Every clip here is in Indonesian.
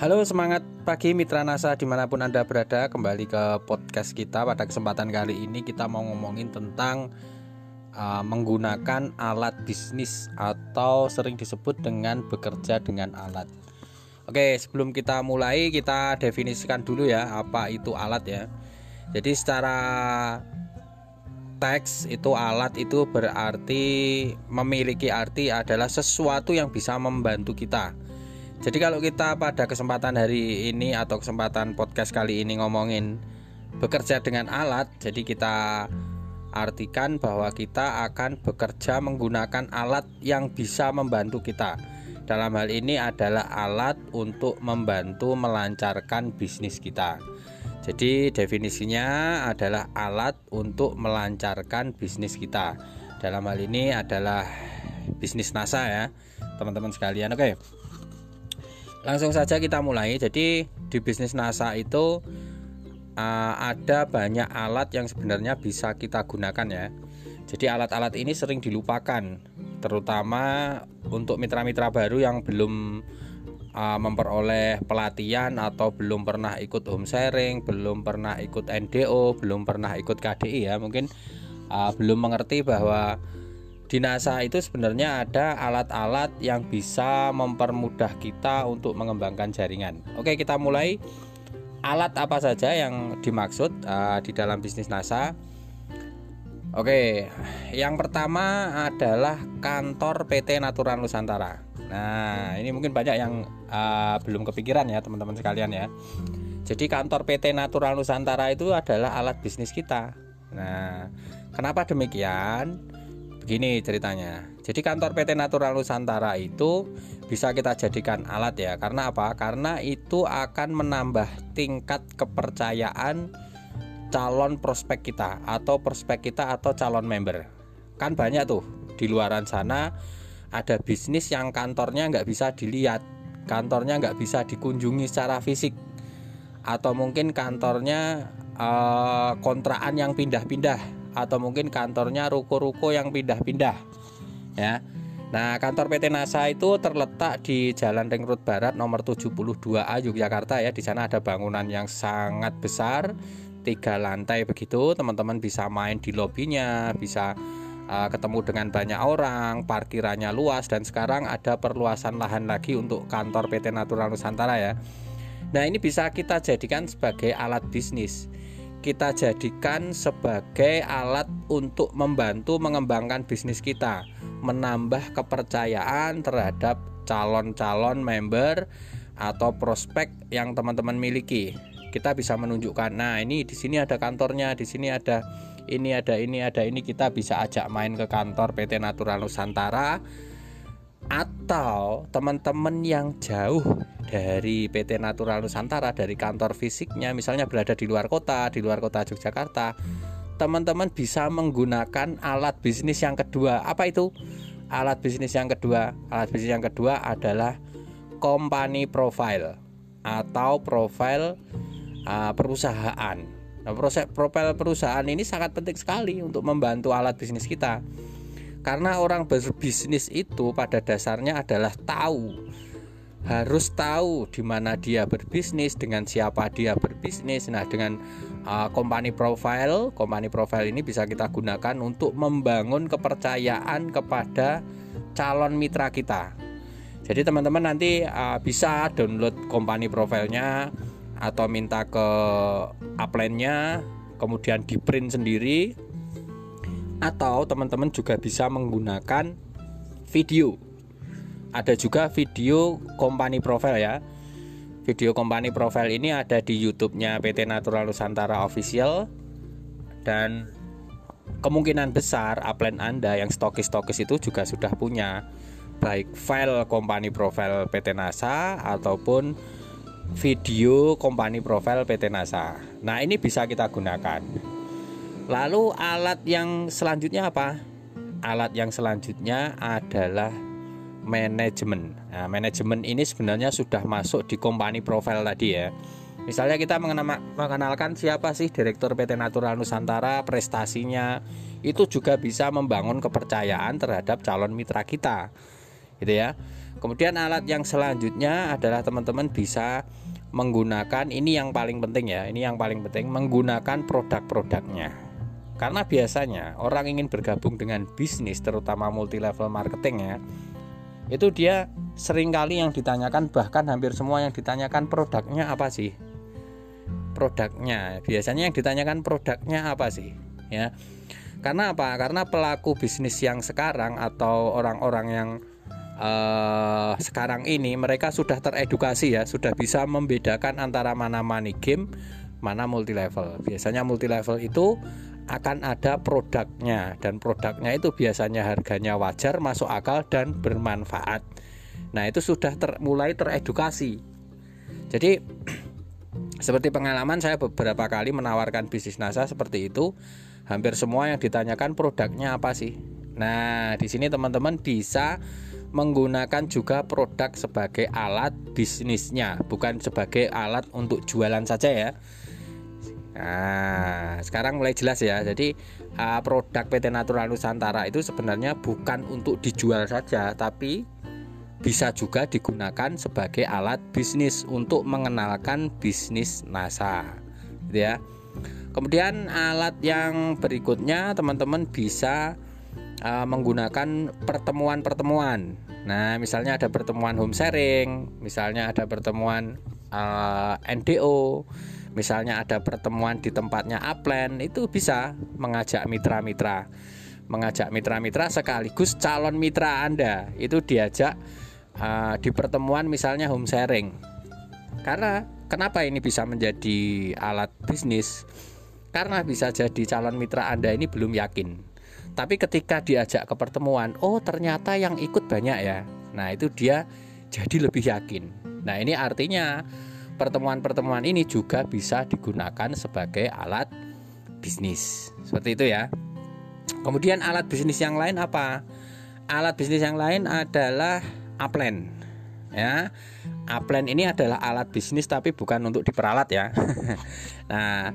Halo semangat pagi Mitra NASA di mana pun Anda berada. Kembali ke podcast kita. Pada kesempatan kali ini kita mau ngomongin tentang uh, Menggunakan alat bisnis atau sering disebut dengan bekerja dengan alat. Oke sebelum kita mulai kita definisikan dulu ya apa itu alat ya. Jadi secara teks itu alat itu berarti memiliki arti adalah sesuatu yang bisa membantu kita jadi kalau kita pada kesempatan hari ini atau kesempatan podcast kali ini ngomongin bekerja dengan alat, jadi kita artikan bahwa kita akan bekerja menggunakan alat yang bisa membantu kita. Dalam hal ini adalah alat untuk membantu melancarkan bisnis kita. Jadi definisinya adalah alat untuk melancarkan bisnis kita. Dalam hal ini adalah bisnis NASA ya, teman-teman sekalian. Oke. Langsung saja kita mulai. Jadi di bisnis NASA itu uh, ada banyak alat yang sebenarnya bisa kita gunakan ya. Jadi alat-alat ini sering dilupakan, terutama untuk mitra-mitra baru yang belum uh, memperoleh pelatihan atau belum pernah ikut home sharing, belum pernah ikut NDO, belum pernah ikut KDI ya, mungkin uh, belum mengerti bahwa di NASA itu sebenarnya ada alat-alat yang bisa mempermudah kita untuk mengembangkan jaringan. Oke, kita mulai. Alat apa saja yang dimaksud uh, di dalam bisnis NASA? Oke, yang pertama adalah kantor PT Natural Nusantara. Nah, ini mungkin banyak yang uh, belum kepikiran ya, teman-teman sekalian ya. Jadi kantor PT Natural Nusantara itu adalah alat bisnis kita. Nah, kenapa demikian? Begini ceritanya. Jadi kantor PT Natural Nusantara itu bisa kita jadikan alat ya. Karena apa? Karena itu akan menambah tingkat kepercayaan calon prospek kita atau prospek kita atau calon member. Kan banyak tuh di luaran sana ada bisnis yang kantornya nggak bisa dilihat, kantornya nggak bisa dikunjungi secara fisik, atau mungkin kantornya eh, kontraan yang pindah-pindah atau mungkin kantornya ruko-ruko yang pindah-pindah ya Nah, kantor PT NASA itu terletak di Jalan Ring Road Barat nomor 72A Yogyakarta ya. Di sana ada bangunan yang sangat besar, tiga lantai begitu. Teman-teman bisa main di lobinya, bisa uh, ketemu dengan banyak orang, parkirannya luas dan sekarang ada perluasan lahan lagi untuk kantor PT Natural Nusantara ya. Nah, ini bisa kita jadikan sebagai alat bisnis kita jadikan sebagai alat untuk membantu mengembangkan bisnis kita, menambah kepercayaan terhadap calon-calon member atau prospek yang teman-teman miliki. Kita bisa menunjukkan, nah ini di sini ada kantornya, di sini ada ini ada ini ada ini kita bisa ajak main ke kantor PT Natural Nusantara atau teman-teman yang jauh dari PT Natural Nusantara dari kantor fisiknya misalnya berada di luar kota di luar kota Yogyakarta teman-teman bisa menggunakan alat bisnis yang kedua. Apa itu? Alat bisnis yang kedua. Alat bisnis yang kedua adalah company profile atau profil uh, perusahaan. Nah, proses profil perusahaan ini sangat penting sekali untuk membantu alat bisnis kita karena orang berbisnis itu pada dasarnya adalah tahu harus tahu di mana dia berbisnis, dengan siapa dia berbisnis. Nah, dengan uh, company profile, company profile ini bisa kita gunakan untuk membangun kepercayaan kepada calon mitra kita. Jadi teman-teman nanti uh, bisa download company profilnya atau minta ke upline-nya, kemudian di print sendiri atau teman-teman juga bisa menggunakan video ada juga video company profile ya video company profile ini ada di YouTube-nya PT Natural Nusantara Official dan kemungkinan besar upline Anda yang stokis-stokis itu juga sudah punya baik file company profile PT NASA ataupun video company profile PT NASA. Nah, ini bisa kita gunakan. Lalu alat yang selanjutnya apa? Alat yang selanjutnya adalah manajemen. Nah, manajemen ini sebenarnya sudah masuk di company profile tadi ya. Misalnya kita mengenalkan siapa sih Direktur PT Natural Nusantara, prestasinya, itu juga bisa membangun kepercayaan terhadap calon mitra kita. Gitu ya. Kemudian alat yang selanjutnya adalah teman-teman bisa menggunakan ini yang paling penting ya, ini yang paling penting menggunakan produk-produknya. Karena biasanya orang ingin bergabung dengan bisnis terutama multi level marketing ya. Itu dia sering kali yang ditanyakan bahkan hampir semua yang ditanyakan produknya apa sih? Produknya. Biasanya yang ditanyakan produknya apa sih? Ya. Karena apa? Karena pelaku bisnis yang sekarang atau orang-orang yang uh, sekarang ini mereka sudah teredukasi ya, sudah bisa membedakan antara mana money game, mana multi level. Biasanya multi level itu akan ada produknya dan produknya itu biasanya harganya wajar, masuk akal dan bermanfaat. Nah, itu sudah ter, mulai teredukasi. Jadi seperti pengalaman saya beberapa kali menawarkan bisnis NASA seperti itu, hampir semua yang ditanyakan produknya apa sih? Nah, di sini teman-teman bisa menggunakan juga produk sebagai alat bisnisnya, bukan sebagai alat untuk jualan saja ya. Nah, sekarang mulai jelas ya. Jadi uh, produk PT Natural Nusantara itu sebenarnya bukan untuk dijual saja, tapi bisa juga digunakan sebagai alat bisnis untuk mengenalkan bisnis NASA. Gitu ya. Kemudian alat yang berikutnya teman-teman bisa uh, menggunakan pertemuan-pertemuan. Nah, misalnya ada pertemuan home sharing, misalnya ada pertemuan uh, NDO, misalnya ada pertemuan di tempatnya upland, itu bisa mengajak mitra-mitra. Mengajak mitra-mitra sekaligus calon mitra Anda itu diajak uh, di pertemuan misalnya home sharing. Karena kenapa ini bisa menjadi alat bisnis? Karena bisa jadi calon mitra Anda ini belum yakin tapi ketika diajak ke pertemuan, oh ternyata yang ikut banyak ya. Nah, itu dia jadi lebih yakin. Nah, ini artinya pertemuan-pertemuan ini juga bisa digunakan sebagai alat bisnis. Seperti itu ya. Kemudian alat bisnis yang lain apa? Alat bisnis yang lain adalah upline. Ya. Upline ini adalah alat bisnis tapi bukan untuk diperalat ya. nah,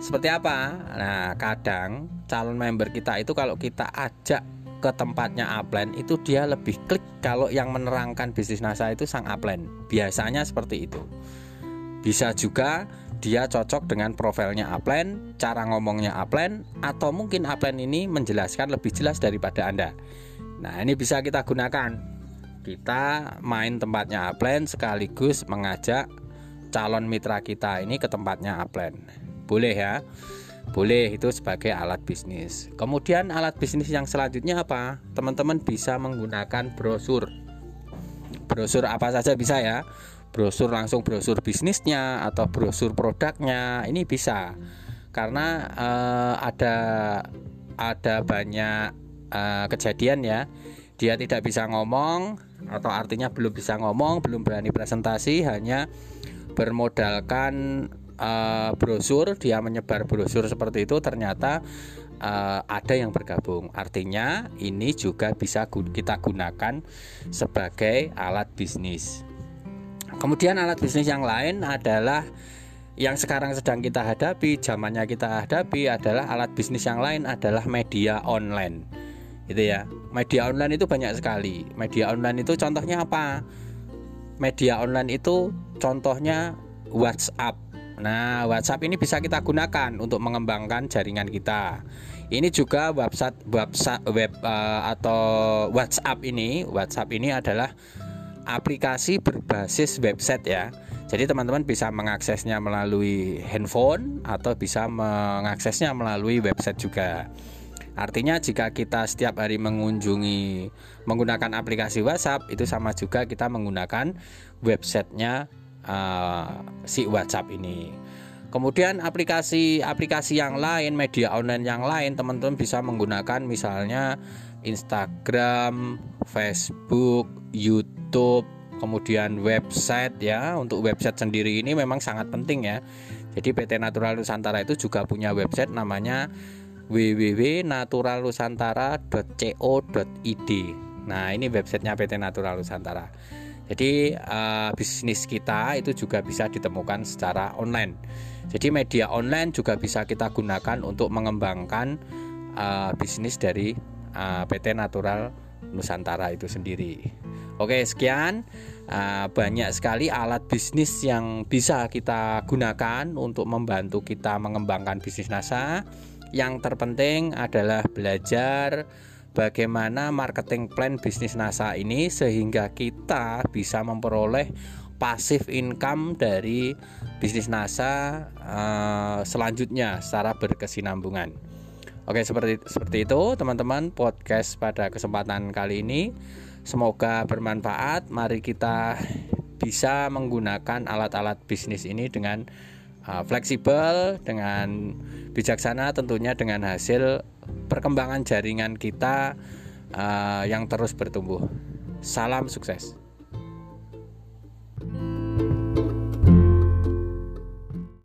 seperti apa? Nah, kadang calon member kita itu kalau kita ajak ke tempatnya upline itu dia lebih klik kalau yang menerangkan bisnis NASA itu sang upline. Biasanya seperti itu. Bisa juga dia cocok dengan profilnya upline, cara ngomongnya upline atau mungkin upline ini menjelaskan lebih jelas daripada Anda. Nah, ini bisa kita gunakan. Kita main tempatnya upline sekaligus mengajak calon mitra kita ini ke tempatnya upline boleh ya? Boleh itu sebagai alat bisnis. Kemudian alat bisnis yang selanjutnya apa? Teman-teman bisa menggunakan brosur. Brosur apa saja bisa ya brosur langsung brosur bisnisnya atau brosur produknya ini bisa. Karena uh, ada ada banyak uh, kejadian ya. Dia tidak bisa ngomong atau artinya belum bisa ngomong belum berani presentasi hanya bermodalkan uh, brosur. Dia menyebar brosur seperti itu ternyata uh, ada yang bergabung. Artinya ini juga bisa kita gunakan sebagai alat bisnis kemudian alat bisnis yang lain adalah yang sekarang sedang kita hadapi zamannya kita hadapi adalah alat bisnis yang lain adalah media online. Gitu ya. Media online itu banyak sekali. Media online itu contohnya apa? Media online itu contohnya WhatsApp. Nah, WhatsApp ini bisa kita gunakan untuk mengembangkan jaringan kita. Ini juga website website web uh, atau WhatsApp ini, WhatsApp ini adalah aplikasi berbasis website ya. Jadi teman-teman bisa mengaksesnya melalui handphone atau bisa mengaksesnya melalui website juga. Artinya jika kita setiap hari mengunjungi menggunakan aplikasi WhatsApp itu sama juga kita menggunakan websitenya uh, si WhatsApp ini. Kemudian aplikasi-aplikasi yang lain, media online yang lain, teman-teman bisa menggunakan misalnya Instagram, Facebook, YouTube, kemudian website ya. Untuk website sendiri ini memang sangat penting ya. Jadi PT Natural Nusantara itu juga punya website namanya www.naturalnusantara.co.id. Nah, ini websitenya PT Natural Nusantara. Jadi uh, bisnis kita itu juga bisa ditemukan secara online. Jadi media online juga bisa kita gunakan untuk mengembangkan uh, bisnis dari uh, PT Natural Nusantara itu sendiri. Oke, sekian. Uh, banyak sekali alat bisnis yang bisa kita gunakan untuk membantu kita mengembangkan bisnis NASA. Yang terpenting adalah belajar bagaimana marketing plan bisnis NASA ini sehingga kita bisa memperoleh pasif income dari bisnis NASA uh, selanjutnya secara berkesinambungan. Oke, seperti seperti itu teman-teman podcast pada kesempatan kali ini. Semoga bermanfaat. Mari kita bisa menggunakan alat-alat bisnis ini dengan uh, fleksibel, dengan bijaksana tentunya dengan hasil perkembangan jaringan kita uh, yang terus bertumbuh. Salam sukses.